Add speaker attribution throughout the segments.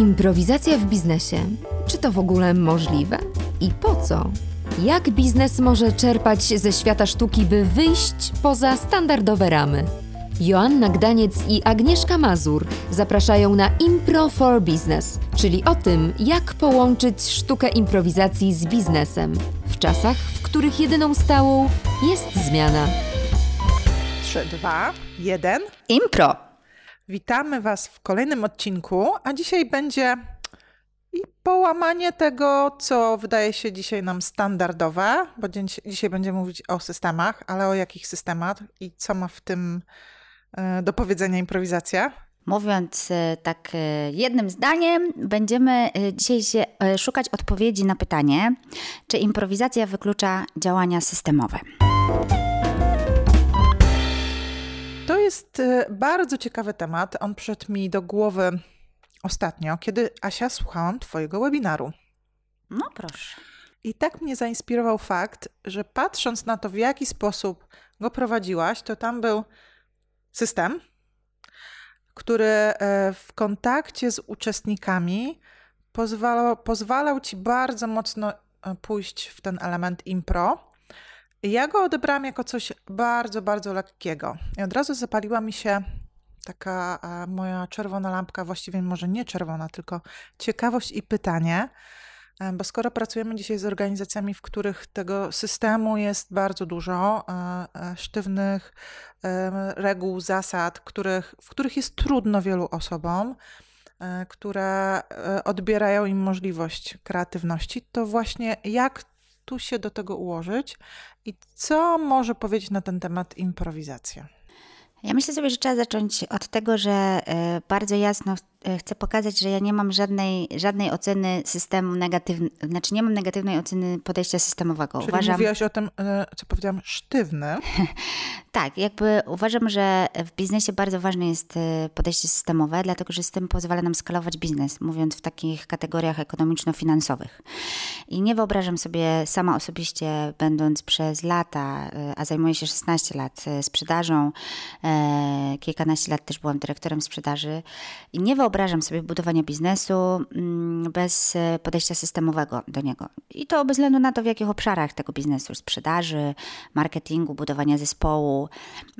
Speaker 1: Improwizacja w biznesie. Czy to w ogóle możliwe? I po co? Jak biznes może czerpać ze świata sztuki, by wyjść poza standardowe ramy? Joanna Gdaniec i Agnieszka Mazur zapraszają na Impro for Business, czyli o tym, jak połączyć sztukę improwizacji z biznesem w czasach, w których jedyną stałą jest zmiana.
Speaker 2: 3, 2, 1.
Speaker 3: Impro!
Speaker 2: Witamy Was w kolejnym odcinku, a dzisiaj będzie i połamanie tego, co wydaje się dzisiaj nam standardowe, bo dzisiaj będziemy mówić o systemach, ale o jakich systemach i co ma w tym e, do powiedzenia improwizacja.
Speaker 3: Mówiąc e, tak e, jednym zdaniem, będziemy dzisiaj szukać odpowiedzi na pytanie, czy improwizacja wyklucza działania systemowe.
Speaker 2: Jest e, bardzo ciekawy temat. On przyszedł mi do głowy ostatnio, kiedy Asia słuchałam Twojego webinaru.
Speaker 3: No proszę.
Speaker 2: I tak mnie zainspirował fakt, że patrząc na to, w jaki sposób go prowadziłaś, to tam był system, który e, w kontakcie z uczestnikami pozwalał, pozwalał ci bardzo mocno e, pójść w ten element impro. Ja go odebrałam jako coś bardzo, bardzo lekkiego. I od razu zapaliła mi się taka moja czerwona lampka, właściwie może nie czerwona, tylko ciekawość i pytanie. E, Bo skoro pracujemy dzisiaj z organizacjami, w których tego systemu jest bardzo dużo, e, e, sztywnych reguł, zasad, których, w których jest trudno wielu osobom, które odbierają im możliwość kreatywności, to właśnie jak tu się do tego ułożyć i co może powiedzieć na ten temat improwizacja?
Speaker 3: Ja myślę sobie, że trzeba zacząć od tego, że e, bardzo jasno chcę pokazać, że ja nie mam żadnej, żadnej oceny systemu negatywnej, znaczy nie mam negatywnej oceny podejścia systemowego.
Speaker 2: Czyli
Speaker 3: Uważam,
Speaker 2: mówiłaś o tym, e, co powiedziałam, sztywny.
Speaker 3: Tak, jakby uważam, że w biznesie bardzo ważne jest e, podejście systemowe, dlatego że system pozwala nam skalować biznes, mówiąc w takich kategoriach ekonomiczno-finansowych. I nie wyobrażam sobie sama osobiście, będąc przez lata, e, a zajmuję się 16 lat e, sprzedażą, e, kilkanaście lat też byłam dyrektorem sprzedaży, i nie wyobrażam sobie budowania biznesu mm, bez e, podejścia systemowego do niego. I to bez względu na to, w jakich obszarach tego biznesu, sprzedaży, marketingu, budowania zespołu,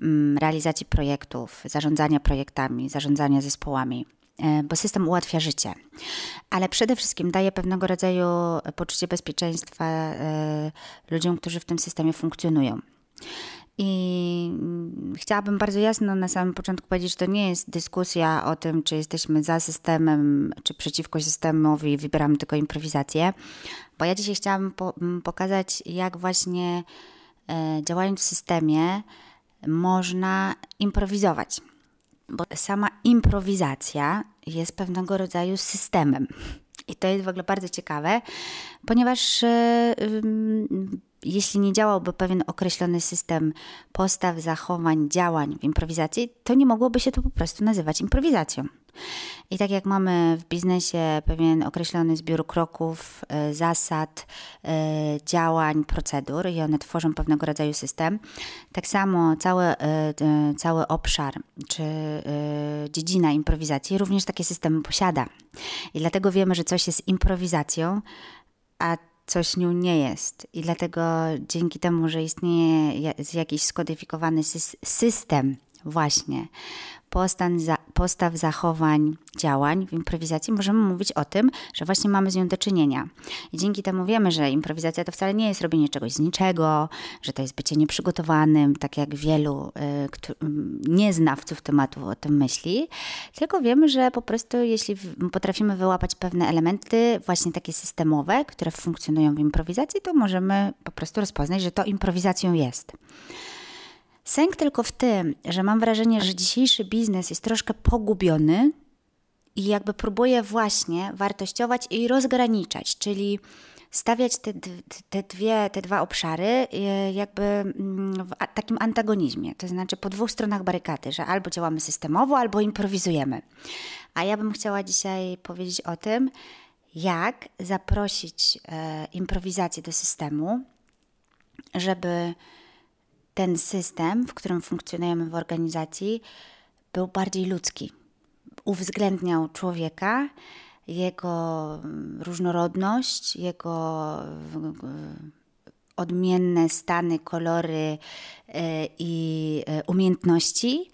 Speaker 3: mm, realizacji projektów, zarządzania projektami, zarządzania zespołami, e, bo system ułatwia życie, ale przede wszystkim daje pewnego rodzaju poczucie bezpieczeństwa e, ludziom, którzy w tym systemie funkcjonują. I mm, chciałabym bardzo jasno na samym początku powiedzieć, że to nie jest dyskusja o tym, czy jesteśmy za systemem, czy przeciwko systemowi, wybieramy tylko improwizację, bo ja dzisiaj chciałabym po, m, pokazać, jak właśnie e, działając w systemie można improwizować. Bo sama improwizacja jest pewnego rodzaju systemem. I to jest w ogóle bardzo ciekawe, ponieważ e, ym, jeśli nie działałby pewien określony system postaw, zachowań, działań w improwizacji, to nie mogłoby się to po prostu nazywać improwizacją. I tak jak mamy w biznesie pewien określony zbiór kroków, e, zasad, e, działań, procedur i one tworzą pewnego rodzaju system, tak samo cały, e, cały obszar czy dziedzina improwizacji również takie systemy posiada. I dlatego wiemy, że coś jest improwizacją, a coś nią nie jest. I dlatego dzięki temu, że istnieje ja- jakiś skodyfikowany sys- system właśnie postan, za, postaw, zachowań, działań w improwizacji, możemy mówić o tym, że właśnie mamy z nią do czynienia. I dzięki temu wiemy, że improwizacja to wcale nie jest robienie czegoś z niczego, że to jest bycie nieprzygotowanym, tak jak wielu y, nieznawców tematu o tym myśli, tylko wiemy, że po prostu jeśli potrafimy wyłapać pewne elementy, właśnie takie systemowe, które funkcjonują w improwizacji, to możemy po prostu rozpoznać, że to improwizacją jest. Sęk tylko w tym, że mam wrażenie, że dzisiejszy biznes jest troszkę pogubiony i jakby próbuje właśnie wartościować i rozgraniczać, czyli stawiać te, te, dwie, te dwa obszary e, jakby mm, w takim antagonizmie, to znaczy po dwóch stronach barykady, że albo działamy systemowo, albo improwizujemy. A ja bym chciała dzisiaj powiedzieć o tym, jak zaprosić e, improwizację do systemu, żeby ten system, w którym funkcjonujemy w organizacji, był bardziej ludzki. Uwzględniał człowieka jego mm, różnorodność, jego odmienne stany, kolory e, i e, umiejętności,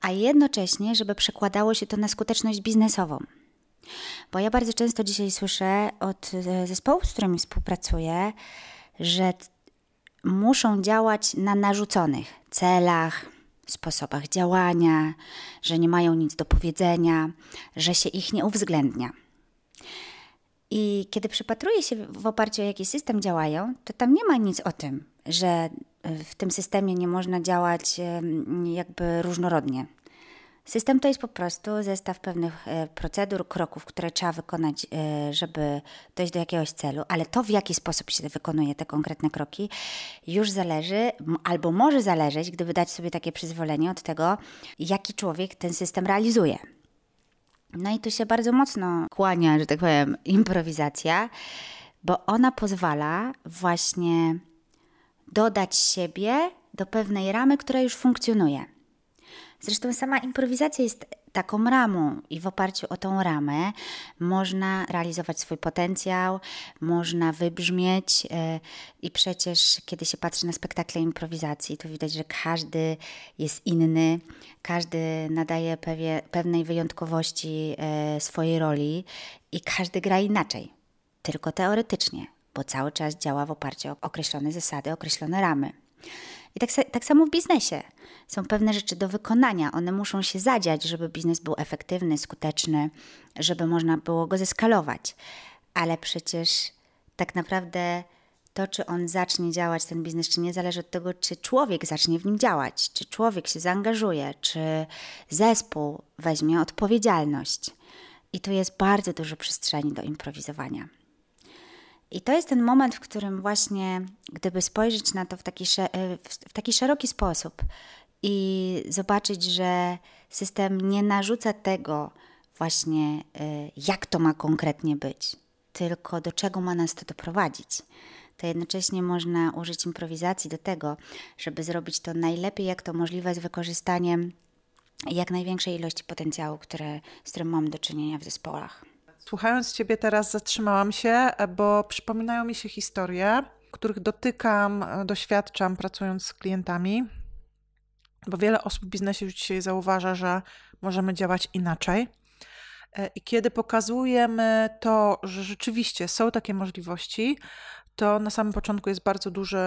Speaker 3: a jednocześnie, żeby przekładało się to na skuteczność biznesową. Bo ja bardzo często dzisiaj słyszę od zespołów, z którymi współpracuję, że muszą działać na narzuconych celach, sposobach działania, że nie mają nic do powiedzenia, że się ich nie uwzględnia. I kiedy przypatruję się w oparciu o jaki system działają, to tam nie ma nic o tym, że w tym systemie nie można działać jakby różnorodnie. System to jest po prostu zestaw pewnych e, procedur, kroków, które trzeba wykonać, e, żeby dojść do jakiegoś celu, ale to, w jaki sposób się wykonuje te konkretne kroki, już zależy, albo może zależeć, gdyby dać sobie takie przyzwolenie od tego, jaki człowiek ten system realizuje. No i tu się bardzo mocno kłania, że tak powiem, improwizacja, bo ona pozwala właśnie dodać siebie do pewnej ramy, która już funkcjonuje. Zresztą sama improwizacja jest taką ramą i w oparciu o tą ramę można realizować swój potencjał, można wybrzmieć e, i przecież kiedy się patrzy na spektakle improwizacji, to widać, że każdy jest inny, każdy nadaje pewie, pewnej wyjątkowości e, swojej roli i każdy gra inaczej, tylko teoretycznie, bo cały czas działa w oparciu o określone zasady, określone ramy. I tak, tak samo w biznesie. Są pewne rzeczy do wykonania, one muszą się zadziać, żeby biznes był efektywny, skuteczny, żeby można było go zeskalować. Ale przecież tak naprawdę to, czy on zacznie działać, ten biznes, czy nie, zależy od tego, czy człowiek zacznie w nim działać, czy człowiek się zaangażuje, czy zespół weźmie odpowiedzialność. I tu jest bardzo dużo przestrzeni do improwizowania. I to jest ten moment, w którym właśnie, gdyby spojrzeć na to w taki, e, w taki szeroki sposób i zobaczyć, że system nie narzuca tego właśnie, e, jak to ma konkretnie być, tylko do czego ma nas to doprowadzić, to jednocześnie można użyć improwizacji do tego, żeby zrobić to najlepiej, jak to możliwe, z wykorzystaniem jak największej ilości potencjału, które, z którym mam do czynienia w zespołach.
Speaker 2: Słuchając Ciebie teraz zatrzymałam się, bo przypominają mi się historie, których dotykam, doświadczam pracując z klientami, bo wiele osób w biznesie już dzisiaj zauważa, że możemy działać inaczej. E, I kiedy pokazujemy to, że rzeczywiście są takie możliwości, to na samym początku jest bardzo duży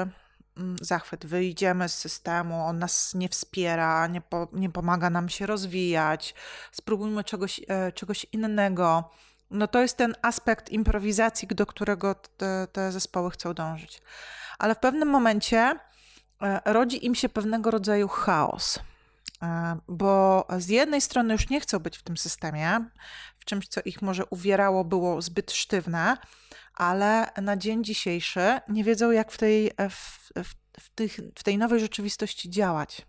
Speaker 2: mm, zachwyt. Wyjdziemy z systemu, on nas nie wspiera, nie, po, nie pomaga nam się rozwijać, spróbujmy czegoś, e, czegoś innego no to jest ten aspekt improwizacji, do którego te, te zespoły chcą dążyć. Ale w pewnym momencie e, rodzi im się pewnego rodzaju chaos e, bo z jednej strony już nie chcą być w tym systemie, w czymś, co ich może uwierało, było zbyt sztywne, ale na dzień dzisiejszy nie wiedzą, jak w tej, e, w, w, tych, w tej nowej rzeczywistości działać.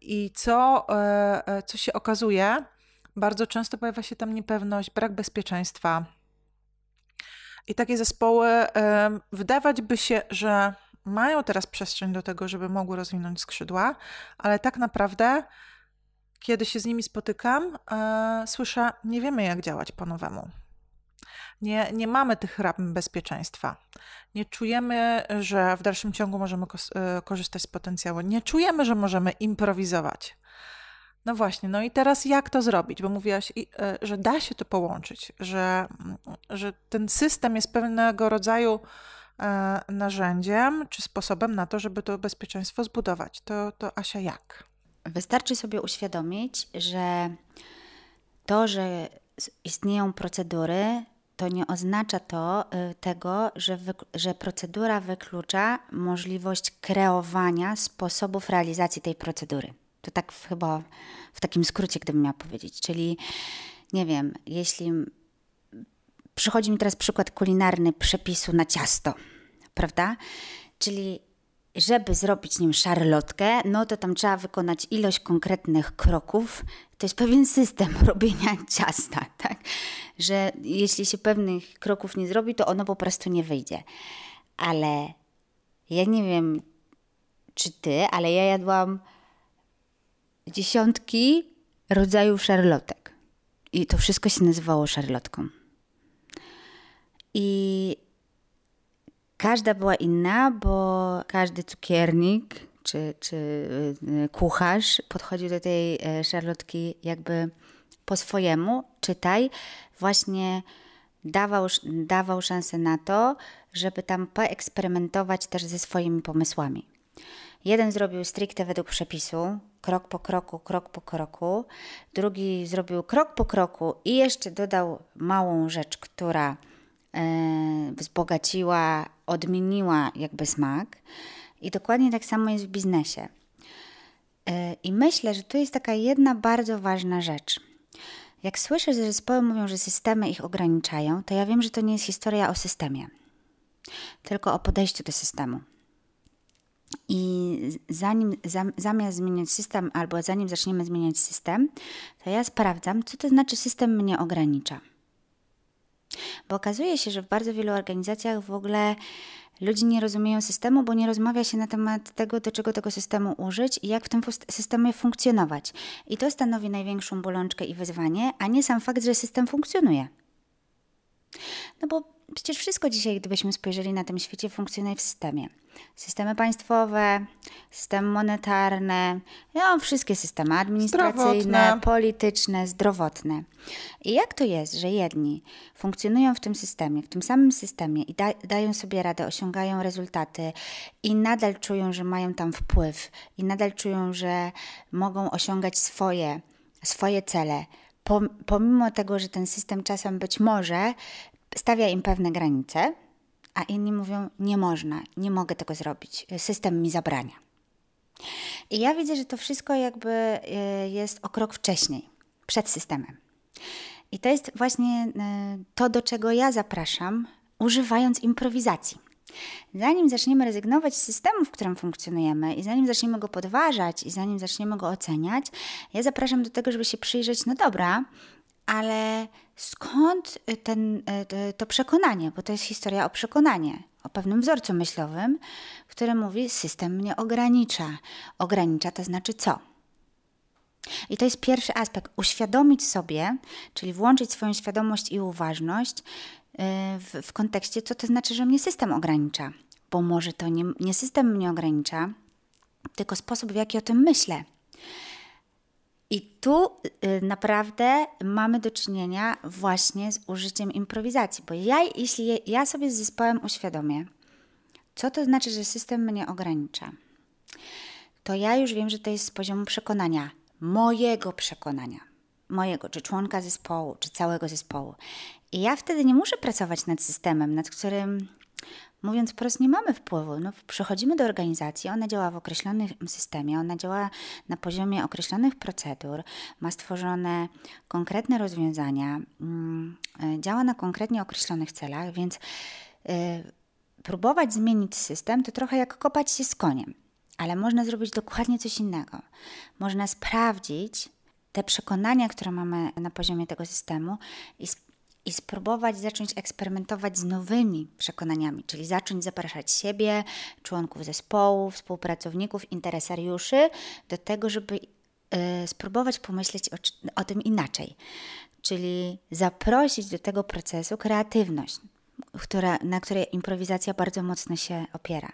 Speaker 2: I co, co się okazuje, bardzo często pojawia się tam niepewność, brak bezpieczeństwa. I takie zespoły, wydawać by się, że mają teraz przestrzeń do tego, żeby mogły rozwinąć skrzydła, ale tak naprawdę, kiedy się z nimi spotykam, e, słyszę, nie wiemy jak działać po nowemu. Nie, nie mamy tych ram bezpieczeństwa. Nie czujemy, że w dalszym ciągu możemy e, korzystać z potencjału. Nie czujemy, że możemy improwizować. No właśnie, no i teraz jak to zrobić? Bo mówiłaś, e, że da się to połączyć, że, że ten system jest pewnego rodzaju e, narzędziem czy sposobem na to, żeby to bezpieczeństwo zbudować. To, to Asia, jak?
Speaker 3: Wystarczy sobie uświadomić, że to, że istnieją procedury, to nie oznacza to e, tego, że, że procedura wyklucza możliwość kreowania sposobów realizacji tej procedury. To tak chyba w takim skrócie, gdybym miała powiedzieć. Czyli nie wiem, jeśli przychodzi mi teraz przykład kulinarny przepisu na ciasto, prawda? Czyli żeby zrobić nim szarlotkę, no to tam trzeba wykonać ilość konkretnych kroków. To jest pewien system robienia ciasta, tak? Że jeśli się pewnych kroków nie zrobi, to ono po prostu nie wyjdzie. Ale ja nie wiem, czy ty, ale ja jadłam dziesiątki rodzajów szarlotek. I to wszystko się nazywało szarlotką. I każda była inna, bo każdy cukiernik czy, czy y, kucharz podchodził do tej e, szarlotki jakby po swojemu. Czytaj, właśnie dawał, dawał szansę na to, żeby tam poeksperymentować też ze swoimi pomysłami. Jeden zrobił stricte według przepisu, krok po kroku, krok po kroku. Drugi zrobił krok po kroku i jeszcze dodał małą rzecz, która e, wzbogaciła, odmieniła jakby smak. I dokładnie tak samo jest w biznesie. E, I myślę, że tu jest taka jedna bardzo ważna rzecz. Jak słyszę, że zespoły mówią, że systemy ich ograniczają, to ja wiem, że to nie jest historia o systemie, tylko o podejściu do systemu. I zanim, zamiast zmieniać system, albo zanim zaczniemy zmieniać system, to ja sprawdzam, co to znaczy system mnie ogranicza. Bo okazuje się, że w bardzo wielu organizacjach w ogóle ludzie nie rozumieją systemu, bo nie rozmawia się na temat tego, do czego tego systemu użyć i jak w tym systemie funkcjonować. I to stanowi największą bolączkę i wyzwanie, a nie sam fakt, że system funkcjonuje. No bo przecież wszystko dzisiaj, gdybyśmy spojrzeli na tym świecie, funkcjonuje w systemie systemy państwowe, systemy monetarne, no, wszystkie systemy administracyjne, zdrowotne. polityczne, zdrowotne. I jak to jest, że jedni funkcjonują w tym systemie, w tym samym systemie i da, dają sobie radę, osiągają rezultaty i nadal czują, że mają tam wpływ i nadal czują, że mogą osiągać swoje, swoje cele, pomimo tego, że ten system czasem być może stawia im pewne granice, a inni mówią: Nie można, nie mogę tego zrobić, system mi zabrania. I ja widzę, że to wszystko jakby e, jest o krok wcześniej, przed systemem. I to jest właśnie e, to, do czego ja zapraszam, używając improwizacji. Zanim zaczniemy rezygnować z systemu, w którym funkcjonujemy, i zanim zaczniemy go podważać, i zanim zaczniemy go oceniać, ja zapraszam do tego, żeby się przyjrzeć, no dobra, ale skąd ten, e, to przekonanie? Bo to jest historia o przekonanie, o pewnym wzorcu myślowym, który mówi: system mnie ogranicza. Ogranicza to znaczy co? I to jest pierwszy aspekt. Uświadomić sobie, czyli włączyć swoją świadomość i uważność w, w kontekście, co to znaczy, że mnie system ogranicza. Bo może to nie, nie system mnie ogranicza, tylko sposób, w jaki o tym myślę. I tu y, naprawdę mamy do czynienia właśnie z użyciem improwizacji, bo ja, jeśli ja sobie z zespołem uświadomię, co to znaczy, że system mnie ogranicza, to ja już wiem, że to jest z poziomu przekonania, mojego przekonania, mojego, czy członka zespołu, czy całego zespołu. I ja wtedy nie muszę pracować nad systemem, nad którym Mówiąc wprost, nie mamy wpływu. No, przychodzimy do organizacji, ona działa w określonym systemie, ona działa na poziomie określonych procedur, ma stworzone konkretne rozwiązania, mm, e, działa na konkretnie określonych celach, więc y, próbować zmienić system to trochę jak kopać się z koniem, ale można zrobić dokładnie coś innego. Można sprawdzić te przekonania, które mamy na poziomie tego systemu i i spróbować zacząć eksperymentować z nowymi przekonaniami, czyli zacząć zapraszać siebie, członków zespołu, współpracowników, interesariuszy do tego, żeby y, spróbować pomyśleć o, o tym inaczej. Czyli zaprosić do tego procesu kreatywność, która, na której improwizacja bardzo mocno się opiera.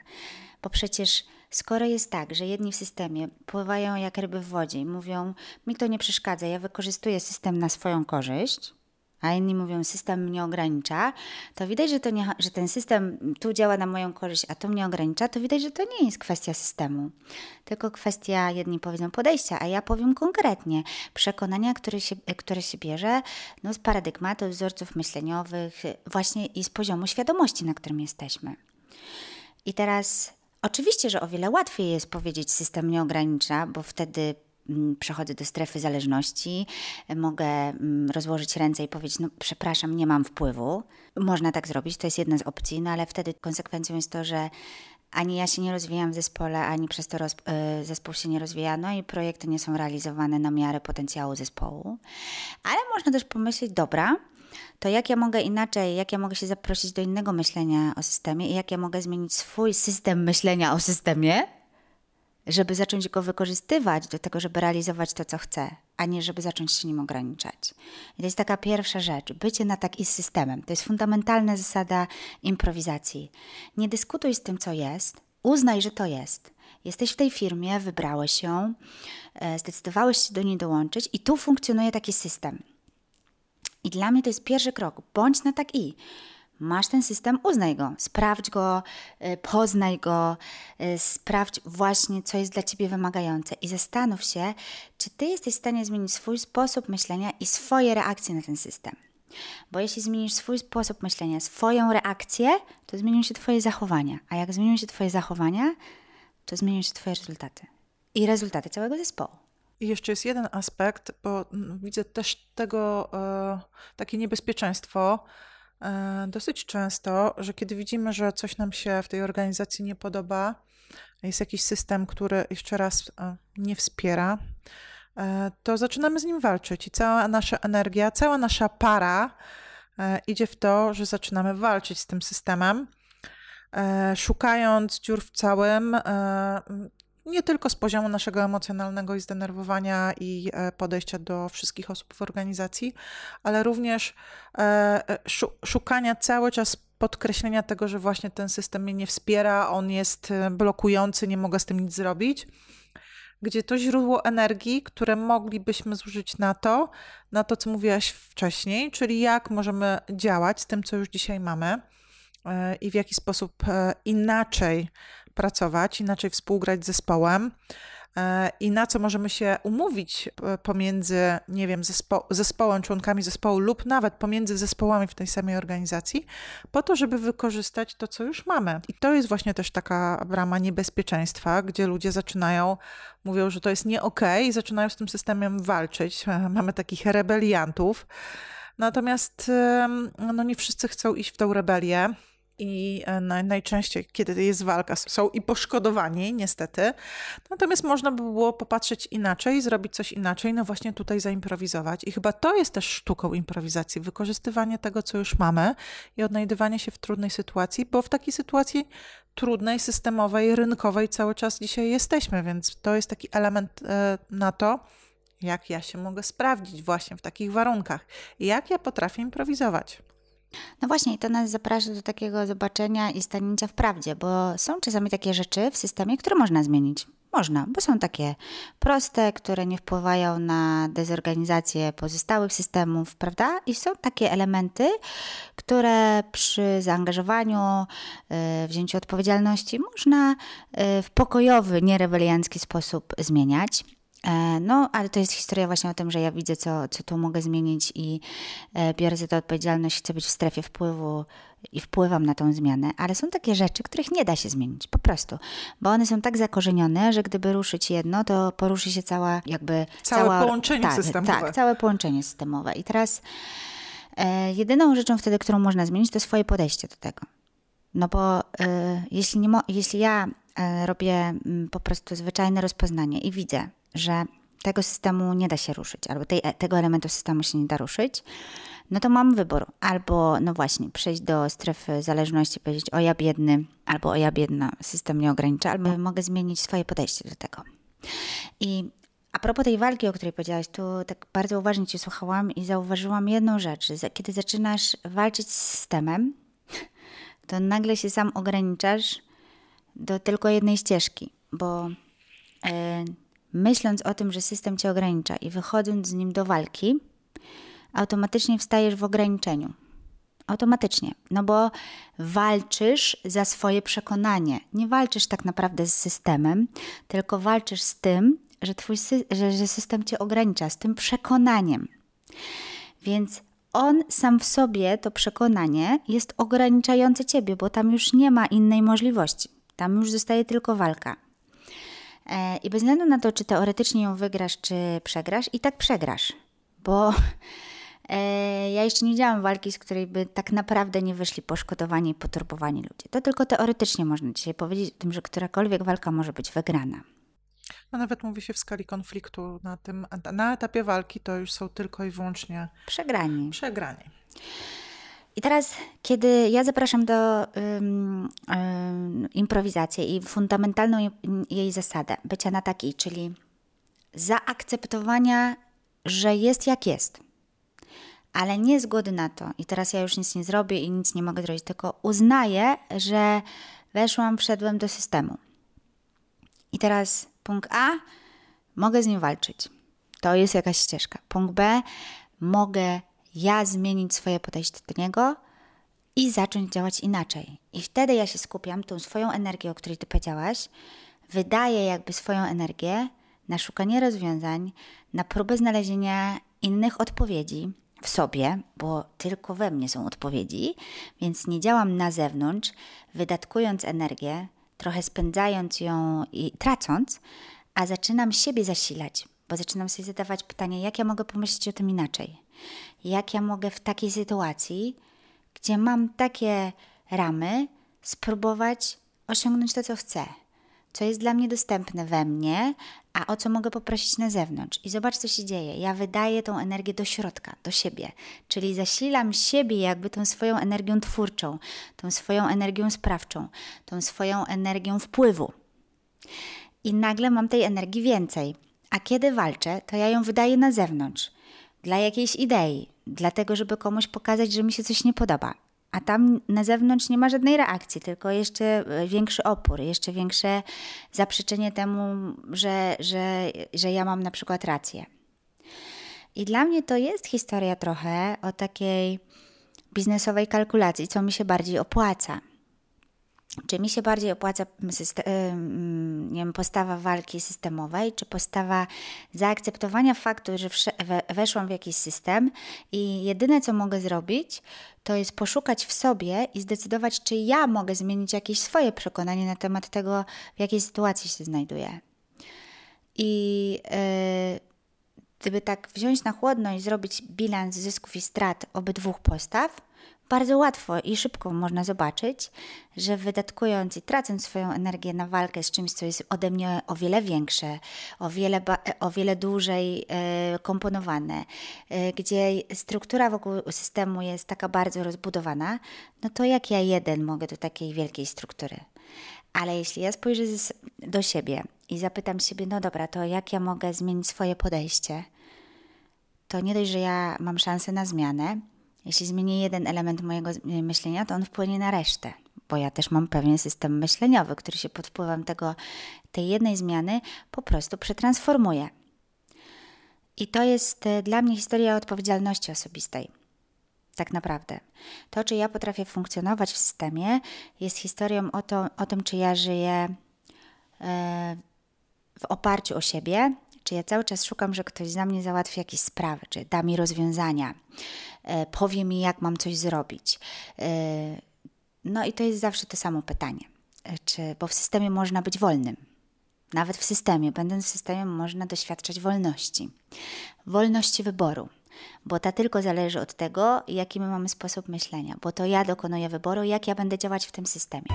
Speaker 3: Bo przecież skoro jest tak, że jedni w systemie pływają jak ryby w wodzie i mówią, mi to nie przeszkadza, ja wykorzystuję system na swoją korzyść, a inni mówią, system mnie ogranicza, to widać, że, to nie, że ten system tu działa na moją korzyść, a tu mnie ogranicza, to widać, że to nie jest kwestia systemu, tylko kwestia, jedni powiedzą podejścia, a ja powiem konkretnie, przekonania, które się, które się bierze no, z paradygmatów, wzorców myśleniowych, właśnie i z poziomu świadomości, na którym jesteśmy. I teraz Oczywiście, że o wiele łatwiej jest powiedzieć, system nie ogranicza, bo wtedy przechodzę do strefy zależności, mogę mm, rozłożyć ręce i powiedzieć: No, przepraszam, nie mam wpływu. Można tak zrobić, to jest jedna z opcji, no ale wtedy konsekwencją jest to, że ani ja się nie rozwijam w zespole, ani przez to roz, y, zespół się nie rozwija, no i projekty nie są realizowane na miarę potencjału zespołu. Ale można też pomyśleć: Dobra, to jak ja mogę inaczej, jak ja mogę się zaprosić do innego myślenia o systemie i jak ja mogę zmienić swój system myślenia o systemie, żeby zacząć go wykorzystywać do tego, żeby realizować to, co chce, a nie żeby zacząć się nim ograniczać. I to jest taka pierwsza rzecz, bycie na tak i z systemem. To jest fundamentalna zasada improwizacji. Nie dyskutuj z tym, co jest, uznaj, że to jest. Jesteś w tej firmie, wybrałeś ją, e, zdecydowałeś się do niej dołączyć i tu funkcjonuje taki system. I dla mnie to jest pierwszy krok. Bądź na tak i. Masz ten system, uznaj go, sprawdź go, y, poznaj go, y, sprawdź właśnie, co jest dla ciebie wymagające i zastanów się, czy ty jesteś w stanie zmienić swój sposób myślenia i swoje reakcje na ten system. Bo jeśli zmienisz swój sposób myślenia, swoją reakcję, to zmienią się Twoje zachowania. A jak zmienią się Twoje zachowania, to zmienią się Twoje rezultaty. I rezultaty całego zespołu.
Speaker 2: I jeszcze jest jeden aspekt, bo mm, widzę też tego e, takie niebezpieczeństwo dosyć często, że kiedy widzimy, że coś nam się w tej organizacji nie podoba, jest jakiś system, który jeszcze raz e, nie wspiera, e, to zaczynamy z nim walczyć i cała nasza energia, cała nasza para e, idzie w to, że zaczynamy walczyć z tym systemem e, szukając dziur w całym, e, nie tylko z poziomu naszego emocjonalnego i zdenerwowania i e, podejścia do wszystkich osób w organizacji, ale również e, e, szu- szukania cały czas podkreślenia tego, że właśnie ten system mnie nie wspiera, on jest blokujący, nie mogę z tym nic zrobić. Gdzie to źródło energii, które moglibyśmy zużyć na to, na to, co mówiłaś wcześniej, czyli jak możemy działać z tym, co już dzisiaj mamy i w jaki sposób inaczej pracować, inaczej współgrać z zespołem e, i na co możemy się umówić e, pomiędzy, nie wiem, zespo zespołem, członkami zespołu lub nawet pomiędzy zespołami w tej samej organizacji, po to, żeby wykorzystać to, co już mamy. I to jest właśnie też taka brama niebezpieczeństwa, gdzie ludzie zaczynają, mówią, że to jest nie okay, i zaczynają z tym systemem walczyć. E, Mamy takich rebeliantów. Natomiast no nie wszyscy chcą iść w tą rebelię. I e, naj, najczęściej, kiedy jest walka, są i poszkodowani, niestety. Natomiast można by było popatrzeć inaczej, zrobić coś inaczej, no właśnie tutaj zaimprowizować. I chyba to jest też sztuką improwizacji, wykorzystywanie tego, co już mamy i odnajdywanie się w trudnej sytuacji, bo w takiej sytuacji trudnej, systemowej, rynkowej cały czas dzisiaj jesteśmy, więc to jest taki element e, na to, jak ja się mogę sprawdzić właśnie w takich warunkach, jak ja potrafię improwizować.
Speaker 3: No właśnie, i to nas zaprasza do takiego zobaczenia i stanięcia w prawdzie, bo są czasami takie rzeczy w systemie, które można zmienić. Można, bo są takie proste, które nie wpływają na dezorganizację pozostałych systemów, prawda? I są takie elementy, które przy zaangażowaniu, y, wzięciu odpowiedzialności można y, w pokojowy, nierebeliancki sposób zmieniać. E, No, ale to jest historia właśnie o tym, że ja widzę, co, co tu mogę zmienić i e, biorę za to odpowiedzialność, chcę być w strefie wpływu i wpływam na tą zmianę, ale są takie rzeczy, których nie da się zmienić, po prostu, bo one są tak zakorzenione, że gdyby ruszyć jedno, to poruszy się cała jakby...
Speaker 2: Całe
Speaker 3: cała,
Speaker 2: połączenie
Speaker 3: tak,
Speaker 2: systemowe.
Speaker 3: Tak, całe połączenie systemowe. I teraz e, jedyną rzeczą wtedy, którą można zmienić, to swoje podejście do tego. No bo y, jeśli, nie jeśli ja y, robię mm, po prostu zwyczajne rozpoznanie i widzę, że tego systemu nie da się ruszyć, albo tej, tego elementu systemu się nie da ruszyć, no to mam wybór. Albo, no właśnie, przejść do strefy zależności, powiedzieć o ja biedny, albo o ja biedna, system nie ogranicza, albo mogę zmienić swoje podejście do tego. I a propos tej walki, o której powiedziałaś, to tak bardzo uważnie Cię słuchałam i zauważyłam jedną rzecz. Kiedy zaczynasz walczyć z systemem, to nagle się sam ograniczasz do tylko jednej ścieżki, bo e, myśląc o tym, że system cię ogranicza i wychodząc z nim do walki, automatycznie wstajesz w ograniczeniu. Automatycznie, no bo walczysz za swoje przekonanie. Nie walczysz tak naprawdę z systemem, tylko walczysz z tym, że, twój że, że system cię ogranicza, z tym przekonaniem. Więc on sam w sobie, to przekonanie, jest ograniczające ciebie, bo tam już nie ma innej możliwości. Tam już zostaje tylko walka. E, I bez względu na to, czy teoretycznie ją wygrasz, czy przegrasz, i tak przegrasz. Bo e, ja jeszcze nie widziałam walki, z której by tak naprawdę nie wyszli poszkodowani i poturbowani ludzie. To tylko teoretycznie można dzisiaj powiedzieć o tym, że którakolwiek walka może być wygrana.
Speaker 2: No nawet mówi się w skali konfliktu na tym, na etapie walki to już są tylko i wyłącznie
Speaker 3: Przegrani.
Speaker 2: przegrani.
Speaker 3: I teraz, kiedy ja zapraszam do um, um, improwizacji i fundamentalną jej zasadę bycia na takiej, czyli zaakceptowania, że jest jak jest, ale nie zgody na to i teraz ja już nic nie zrobię i nic nie mogę zrobić, tylko uznaję, że weszłam, wszedłem do systemu. I teraz punkt A, mogę z nim walczyć. To jest jakaś ścieżka. Punkt B, mogę ja zmienić swoje podejście do niego i zacząć działać inaczej. I wtedy ja się skupiam, tą swoją energię, o której ty powiedziałaś, wydaję jakby swoją energię na szukanie rozwiązań, na próbę znalezienia innych odpowiedzi w sobie, bo tylko we mnie są odpowiedzi, więc nie działam na zewnątrz, wydatkując energię, trochę spędzając ją i tracąc, a zaczynam siebie zasilać, bo zaczynam sobie zadawać pytanie, jak ja mogę pomyśleć o tym inaczej? Jak ja mogę w takiej sytuacji, gdzie mam takie ramy, spróbować osiągnąć to, co chcę? co jest dla mnie dostępne we mnie, a o co mogę poprosić na zewnątrz. I zobacz, co się dzieje. Ja wydaję tą energię do środka, do siebie, czyli zasilam siebie jakby tą swoją energią twórczą, tą swoją energią sprawczą, tą swoją energią wpływu. I nagle mam tej energii więcej. A kiedy walczę, to ja ją wydaję na zewnątrz, dla jakiejś idei, dlatego, żeby komuś pokazać, że mi się coś nie podoba a tam na zewnątrz nie ma żadnej reakcji, tylko jeszcze e, większy opór, jeszcze większe zaprzeczenie temu, że, że, że ja mam na przykład rację. I dla mnie to jest historia trochę o takiej biznesowej kalkulacji, co mi się bardziej opłaca. Czy mi się bardziej opłaca nie wiem, postawa walki systemowej, czy postawa zaakceptowania faktu, że weszłam w jakiś system i jedyne co mogę zrobić, to jest poszukać w sobie i zdecydować, czy ja mogę zmienić jakieś swoje przekonanie na temat tego, w jakiej sytuacji się znajduję. I yy, gdyby tak wziąć na chłodno i zrobić bilans zysków i strat obydwu postaw, bardzo łatwo i szybko można zobaczyć, że wydatkując i tracąc swoją energię na walkę z czymś, co jest ode mnie o wiele większe, o wiele, o wiele dłużej e, komponowane, e, gdzie struktura wokół systemu jest taka bardzo rozbudowana, no to jak ja jeden mogę do takiej wielkiej struktury? Ale jeśli ja spojrzę do siebie i zapytam siebie, no dobra, to jak ja mogę zmienić swoje podejście, to nie dość, że ja mam szansę na zmianę, jeśli zmienię jeden element mojego myślenia, to on wpłynie na resztę, bo ja też mam pewien system myśleniowy, który się pod wpływem tego, tej jednej zmiany po prostu przetransformuje. I to jest e, dla mnie historia odpowiedzialności osobistej. Tak naprawdę. To, czy ja potrafię funkcjonować w systemie, jest historią o, to, o tym, czy ja żyję e, w oparciu o siebie, czy ja cały czas szukam, że ktoś za mnie załatwi jakieś sprawy, czy da mi rozwiązania, e, powie mi, jak mam coś zrobić. E, no i to jest zawsze to samo pytanie. E, czy, bo w systemie można być wolnym. Nawet w systemie, będąc w systemie, można doświadczać wolności. Wolności wyboru bo ta tylko zależy od tego, jaki my mamy sposób myślenia, bo to ja dokonuję wyboru, jak ja będę działać w tym systemie.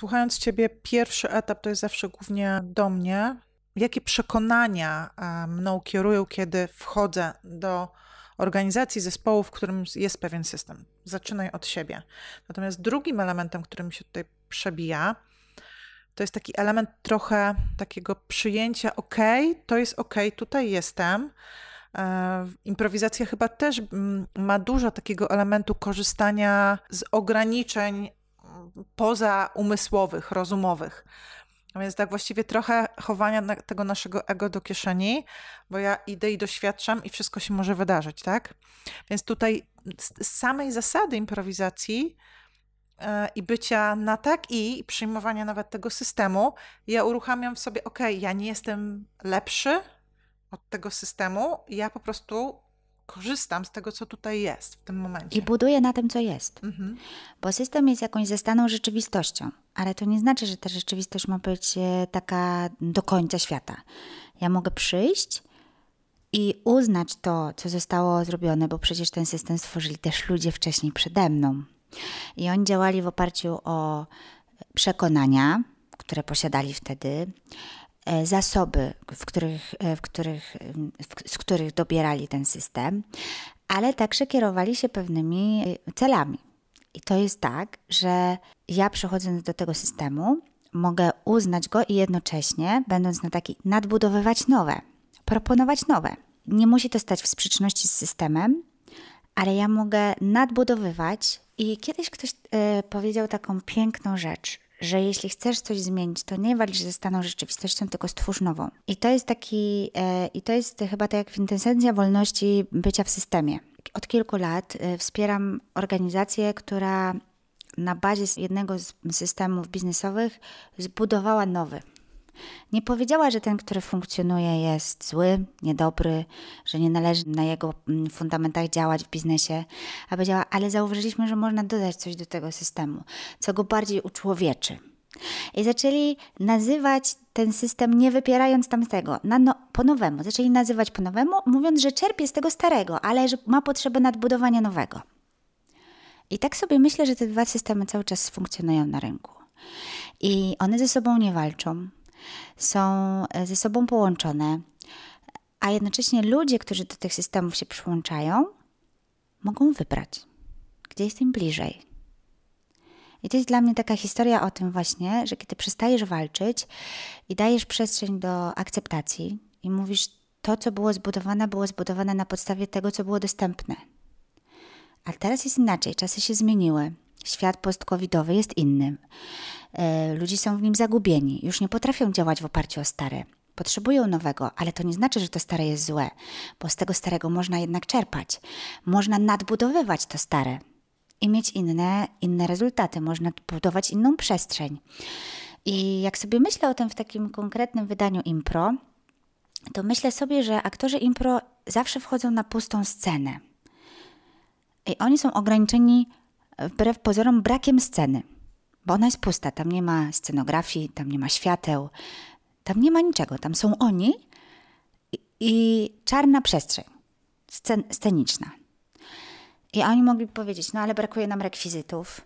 Speaker 2: Słuchając Ciebie, pierwszy etap to jest zawsze głównie do mnie. Jakie przekonania e, mną kierują, kiedy wchodzę do organizacji, zespołu, w którym jest pewien system? Zaczynaj od siebie. Natomiast drugim elementem, który mi się tutaj przebija, to jest taki element trochę takiego przyjęcia, ok, to jest ok, tutaj jestem. E, improwizacja chyba też ma dużo takiego elementu korzystania z ograniczeń poza umysłowych, rozumowych. Więc tak właściwie trochę chowania tego naszego ego do kieszeni, bo ja idę i doświadczam i wszystko się może wydarzyć, tak? Więc tutaj z samej zasady improwizacji e, i bycia na tak i, i przyjmowania nawet tego systemu, ja uruchamiam w sobie, ok, ja nie jestem lepszy od tego systemu, ja po prostu korzystam z tego, co tutaj jest w tym momencie.
Speaker 3: I buduję na tym, co jest. Mhm. Bo system jest jakąś zastaną rzeczywistością, ale to nie znaczy, że ta rzeczywistość ma być e, taka do końca świata. Ja mogę przyjść i uznać to, co zostało zrobione, bo przecież ten system stworzyli też ludzie wcześniej przede mną. I oni działali w oparciu o przekonania, które posiadali wtedy, e, zasoby, w których, e, w których, z których dobierali ten system, ale także kierowali się pewnymi celami. I to jest tak, że ja przechodząc do tego systemu, mogę uznać go i jednocześnie, będąc na taki, nadbudowywać nowe, proponować nowe. Nie musi to stać w sprzeczności z systemem, ale ja mogę nadbudowywać. I kiedyś ktoś y, powiedział taką piękną rzecz, że jeśli chcesz coś zmienić, to nie walcz ze staną rzeczywistością, tylko stwórz nową. I to jest taki, y, i to jest chyba tak jak kwintesencja wolności bycia w systemie. Od kilku lat y, wspieram organizację, która na bazie jednego z systemów biznesowych zbudowała nowy. Nie powiedziała, że ten, który funkcjonuje, jest zły, niedobry, że nie należy na jego mm, fundamentach działać w biznesie, a powiedziała, ale zauważyliśmy, że można dodać coś do tego systemu, co go bardziej uczłowieczy. I zaczęli nazywać ten system, nie wypierając tamtego, na no, po nowemu. Zaczęli nazywać po nowemu, mówiąc, że czerpie z tego starego, ale że ma potrzebę nadbudowania nowego. I tak sobie myślę, że te dwa systemy cały czas funkcjonują na rynku. I one ze sobą nie walczą, są e, ze sobą połączone, a jednocześnie ludzie, którzy do tych systemów się przyłączają, mogą wybrać, gdzie jest im bliżej. I to jest dla mnie taka historia o tym właśnie, że kiedy przestajesz walczyć i dajesz przestrzeń do akceptacji i mówisz, to, co było zbudowane, było zbudowane na podstawie tego, co było dostępne. A teraz jest inaczej, czasy się zmieniły. Świat post-covidowy jest innym. E, ludzie są w nim zagubieni, już nie potrafią działać w oparciu o stare. Potrzebują nowego, ale to nie znaczy, że to stare jest złe, bo z tego starego można jednak czerpać. Można nadbudowywać to stare i mieć inne, inne rezultaty, można budować inną przestrzeń. I jak sobie myślę o tym w takim konkretnym wydaniu impro, to myślę sobie, że aktorzy impro zawsze wchodzą na pustą scenę. I oni są ograniczeni wbrew pozorom brakiem sceny bo ona jest pusta, tam nie ma scenografii, tam nie ma świateł, tam nie ma niczego, tam są oni i, czarna przestrzeń scen, sceniczna. I oni mogli powiedzieć, no ale brakuje nam rekwizytów,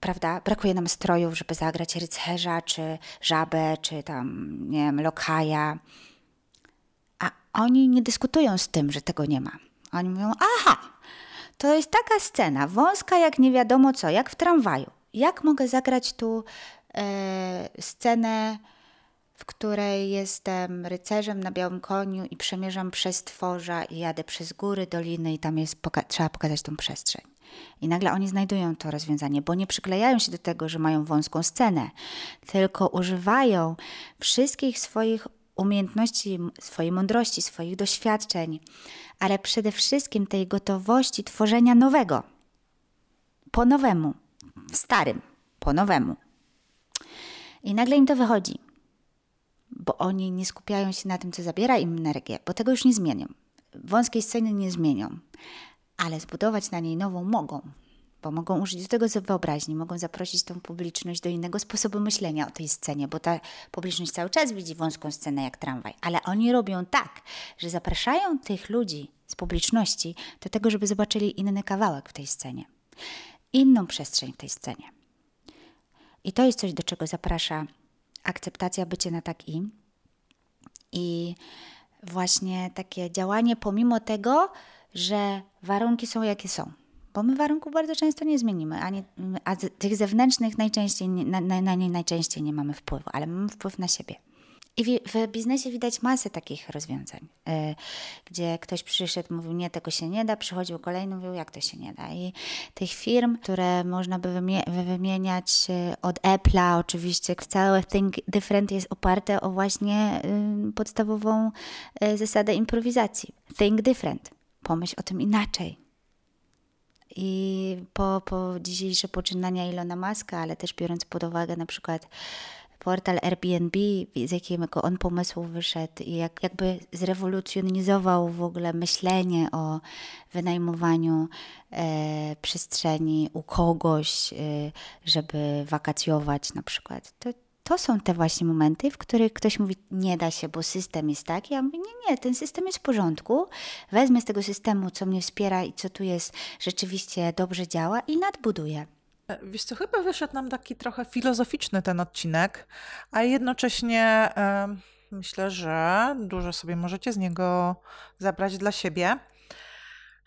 Speaker 3: prawda? Brakuje nam strojów, żeby zagrać rycerza, czy żabę, czy tam, nie wiem, lokaja. A oni nie dyskutują z tym, że tego nie ma. Oni mówią, aha, to jest taka scena, wąska jak nie wiadomo co, jak w tramwaju jak mogę zagrać tu e, scenę, w której jestem rycerzem na białym koniu i przemierzam przez tworza i jadę przez góry, doliny i tam jest poka trzeba pokazać tą przestrzeń. I nagle oni znajdują to rozwiązanie, bo nie przyklejają się do tego, że mają wąską scenę, tylko używają wszystkich swoich umiejętności, swojej mądrości, swoich doświadczeń, ale przede wszystkim tej gotowości tworzenia nowego, po nowemu w starym, po nowemu. I nagle im to wychodzi, bo oni nie skupiają się na tym, co zabiera im energię, bo tego już nie zmienią. Wąskiej sceny nie zmienią, ale zbudować na niej nową mogą, bo mogą użyć tego wyobraźni, mogą zaprosić tą publiczność do innego sposobu myślenia o tej scenie, bo ta publiczność cały czas widzi wąską scenę jak tramwaj, ale oni robią tak, że zapraszają tych ludzi z publiczności do tego, żeby zobaczyli inny kawałek w tej scenie inną przestrzeń w tej scenie. I to jest coś, do czego zaprasza akceptacja bycia na tak i. I właśnie takie działanie pomimo tego, że warunki są jakie są. Bo my warunków bardzo często nie zmienimy, a, nie, a tych zewnętrznych najczęściej, na, na, na nie najczęściej nie mamy wpływu, ale mamy wpływ na siebie. I w, biznesie widać masę takich rozwiązań, yy, gdzie ktoś przyszedł, mówił, nie, tego się nie da, przychodził kolejny, mówił, jak to się nie da. I tych firm, które można by wymie- wymieniać y, od Apple'a, oczywiście, całe Think Different jest oparte o właśnie yy, podstawową zasadę improwizacji. Think Different. Pomyśl o tym inaczej. I po, po dzisiejsze poczynania Ilona Maska, ale też biorąc pod uwagę na przykład portal Airbnb, z jakiego on pomysłu wyszedł i jak, jakby zrewolucjonizował w ogóle myślenie o wynajmowaniu e, przestrzeni u kogoś, e, żeby wakacjować na przykład. To, to są te właśnie momenty, w których ktoś mówi, nie da się, bo system jest taki. Ja mówię, nie, nie, ten system jest w porządku. Wezmę z tego systemu, co mnie wspiera i co tu jest, rzeczywiście dobrze działa i nadbuduję.
Speaker 2: Wiesz co, chyba wyszedł nam taki trochę filozoficzny ten odcinek, a jednocześnie Myślę, że dużo sobie możecie z niego zabrać dla siebie.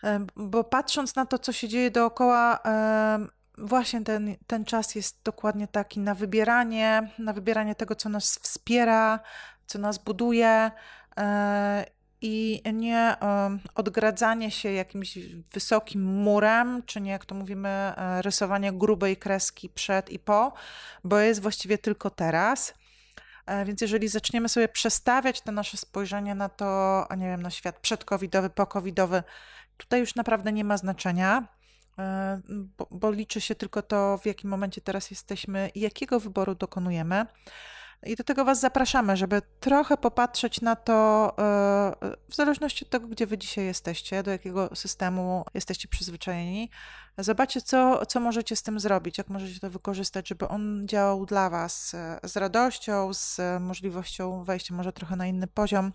Speaker 2: E, Bo patrząc na to, co się dzieje dookoła, e, właśnie ten, ten czas jest dokładnie taki na wybieranie, na wybieranie tego, co nas wspiera, co nas buduje e, i nie e, odgradzanie się jakimś wysokim murem, czy nie, jak to mówimy, e, rysowanie grubej kreski przed i po, bo jest właściwie tylko teraz. Więc jeżeli zaczniemy sobie przestawiać to nasze spojrzenie na to, a nie wiem, na świat przedcovidowy, pocovidowy, tutaj już naprawdę nie ma znaczenia, bo, bo liczy się tylko to, w jakim momencie teraz jesteśmy i jakiego wyboru dokonujemy. I do tego Was zapraszamy, żeby trochę popatrzeć na to, e, w zależności od tego, gdzie Wy dzisiaj jesteście, do jakiego systemu jesteście przyzwyczajeni. Zobaczcie, co, co możecie z tym zrobić, jak możecie to wykorzystać, żeby on działał dla Was e, z radością, z możliwością wejścia może trochę na inny poziom.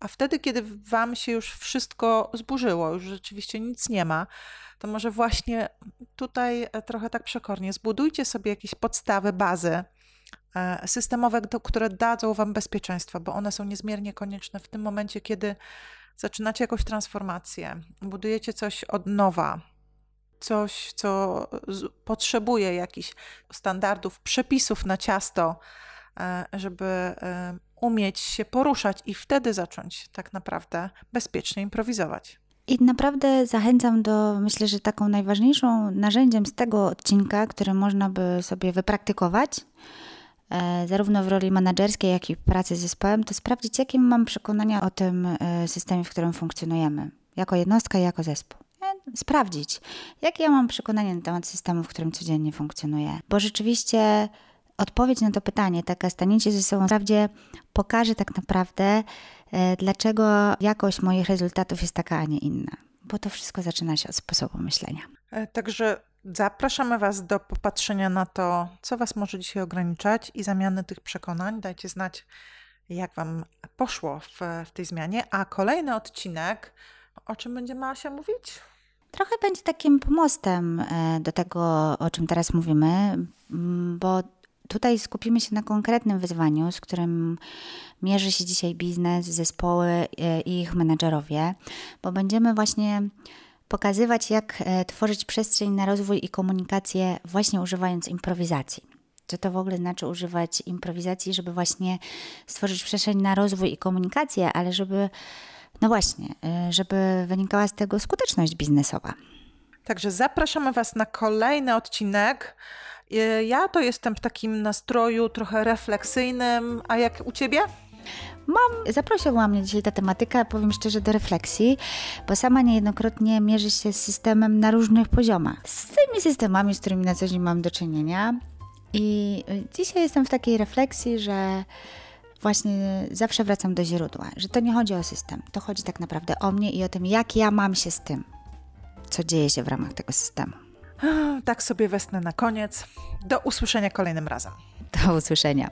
Speaker 2: A wtedy, kiedy Wam się już wszystko zburzyło, już rzeczywiście nic nie ma, to może właśnie tutaj e, trochę tak przekornie zbudujcie sobie jakieś podstawy, bazy e, systemowe, które dadzą Wam bezpieczeństwa, bo one są niezmiernie konieczne w tym momencie, kiedy zaczynacie jakąś transformację, budujecie coś od nowa, coś, co potrzebuje jakichś standardów, przepisów na ciasto, e, żeby umieć się poruszać i wtedy zacząć tak naprawdę bezpiecznie improwizować.
Speaker 3: I naprawdę zachęcam do, myślę, że taką najważniejszą narzędziem z tego odcinka, które można by sobie wypraktykować, e, zarówno w roli menedżerskiej, jak i pracy z zespołem, to sprawdzić, jakie mam przekonania o tym e, systemie, w którym funkcjonujemy, jako jednostka i jako zespół. E, Sprawdzić, jakie ja mam przekonania na temat systemu, w którym codziennie funkcjonuję. Bo rzeczywiście odpowiedź na to pytanie, taka staniecie ze sobą w pokaże tak naprawdę, dlaczego jakość moich rezultatów jest taka, a nie inna. Bo to wszystko zaczyna się od sposobu myślenia.
Speaker 2: E, Także zapraszamy Was do popatrzenia na to, co Was może dzisiaj ograniczać i zamiany tych przekonań. Dajcie znać, jak Wam poszło w, w tej zmianie. A kolejny odcinek, o czym będziemy Asia mówić?
Speaker 3: Trochę będzie takim pomostem e, do tego, o czym teraz mówimy, bo tutaj skupimy się na konkretnym wyzwaniu, z którym mierzy się dzisiaj biznes, zespoły e, i ich menedżerowie, bo będziemy właśnie pokazywać, jak e, tworzyć przestrzeń na rozwój i komunikację, właśnie używając improwizacji. Co to w ogóle znaczy używać improwizacji, żeby właśnie stworzyć przestrzeń na rozwój i komunikację, ale żeby, no właśnie, e, żeby wynikała z tego skuteczność biznesowa.
Speaker 2: Także zapraszamy Was na kolejny odcinek. E, Ja to jestem w takim nastroju trochę refleksyjnym, a jak u Ciebie?
Speaker 3: Mam, zaprosiła mnie dzisiaj ta tematyka, powiem szczerze, do refleksji, bo sama niejednokrotnie mierzy się z systemem na różnych poziomach. Z tymi systemami, z którymi na co dzień mam do czynienia. I y, dzisiaj jestem w takiej refleksji, że właśnie zawsze wracam do źródła, że to nie chodzi o system, to chodzi tak naprawdę o mnie i o tym, jak ja mam się z tym, co dzieje się w ramach tego systemu.
Speaker 2: Tak sobie wesnę na koniec. Do usłyszenia kolejnym razem.
Speaker 3: Do usłyszenia.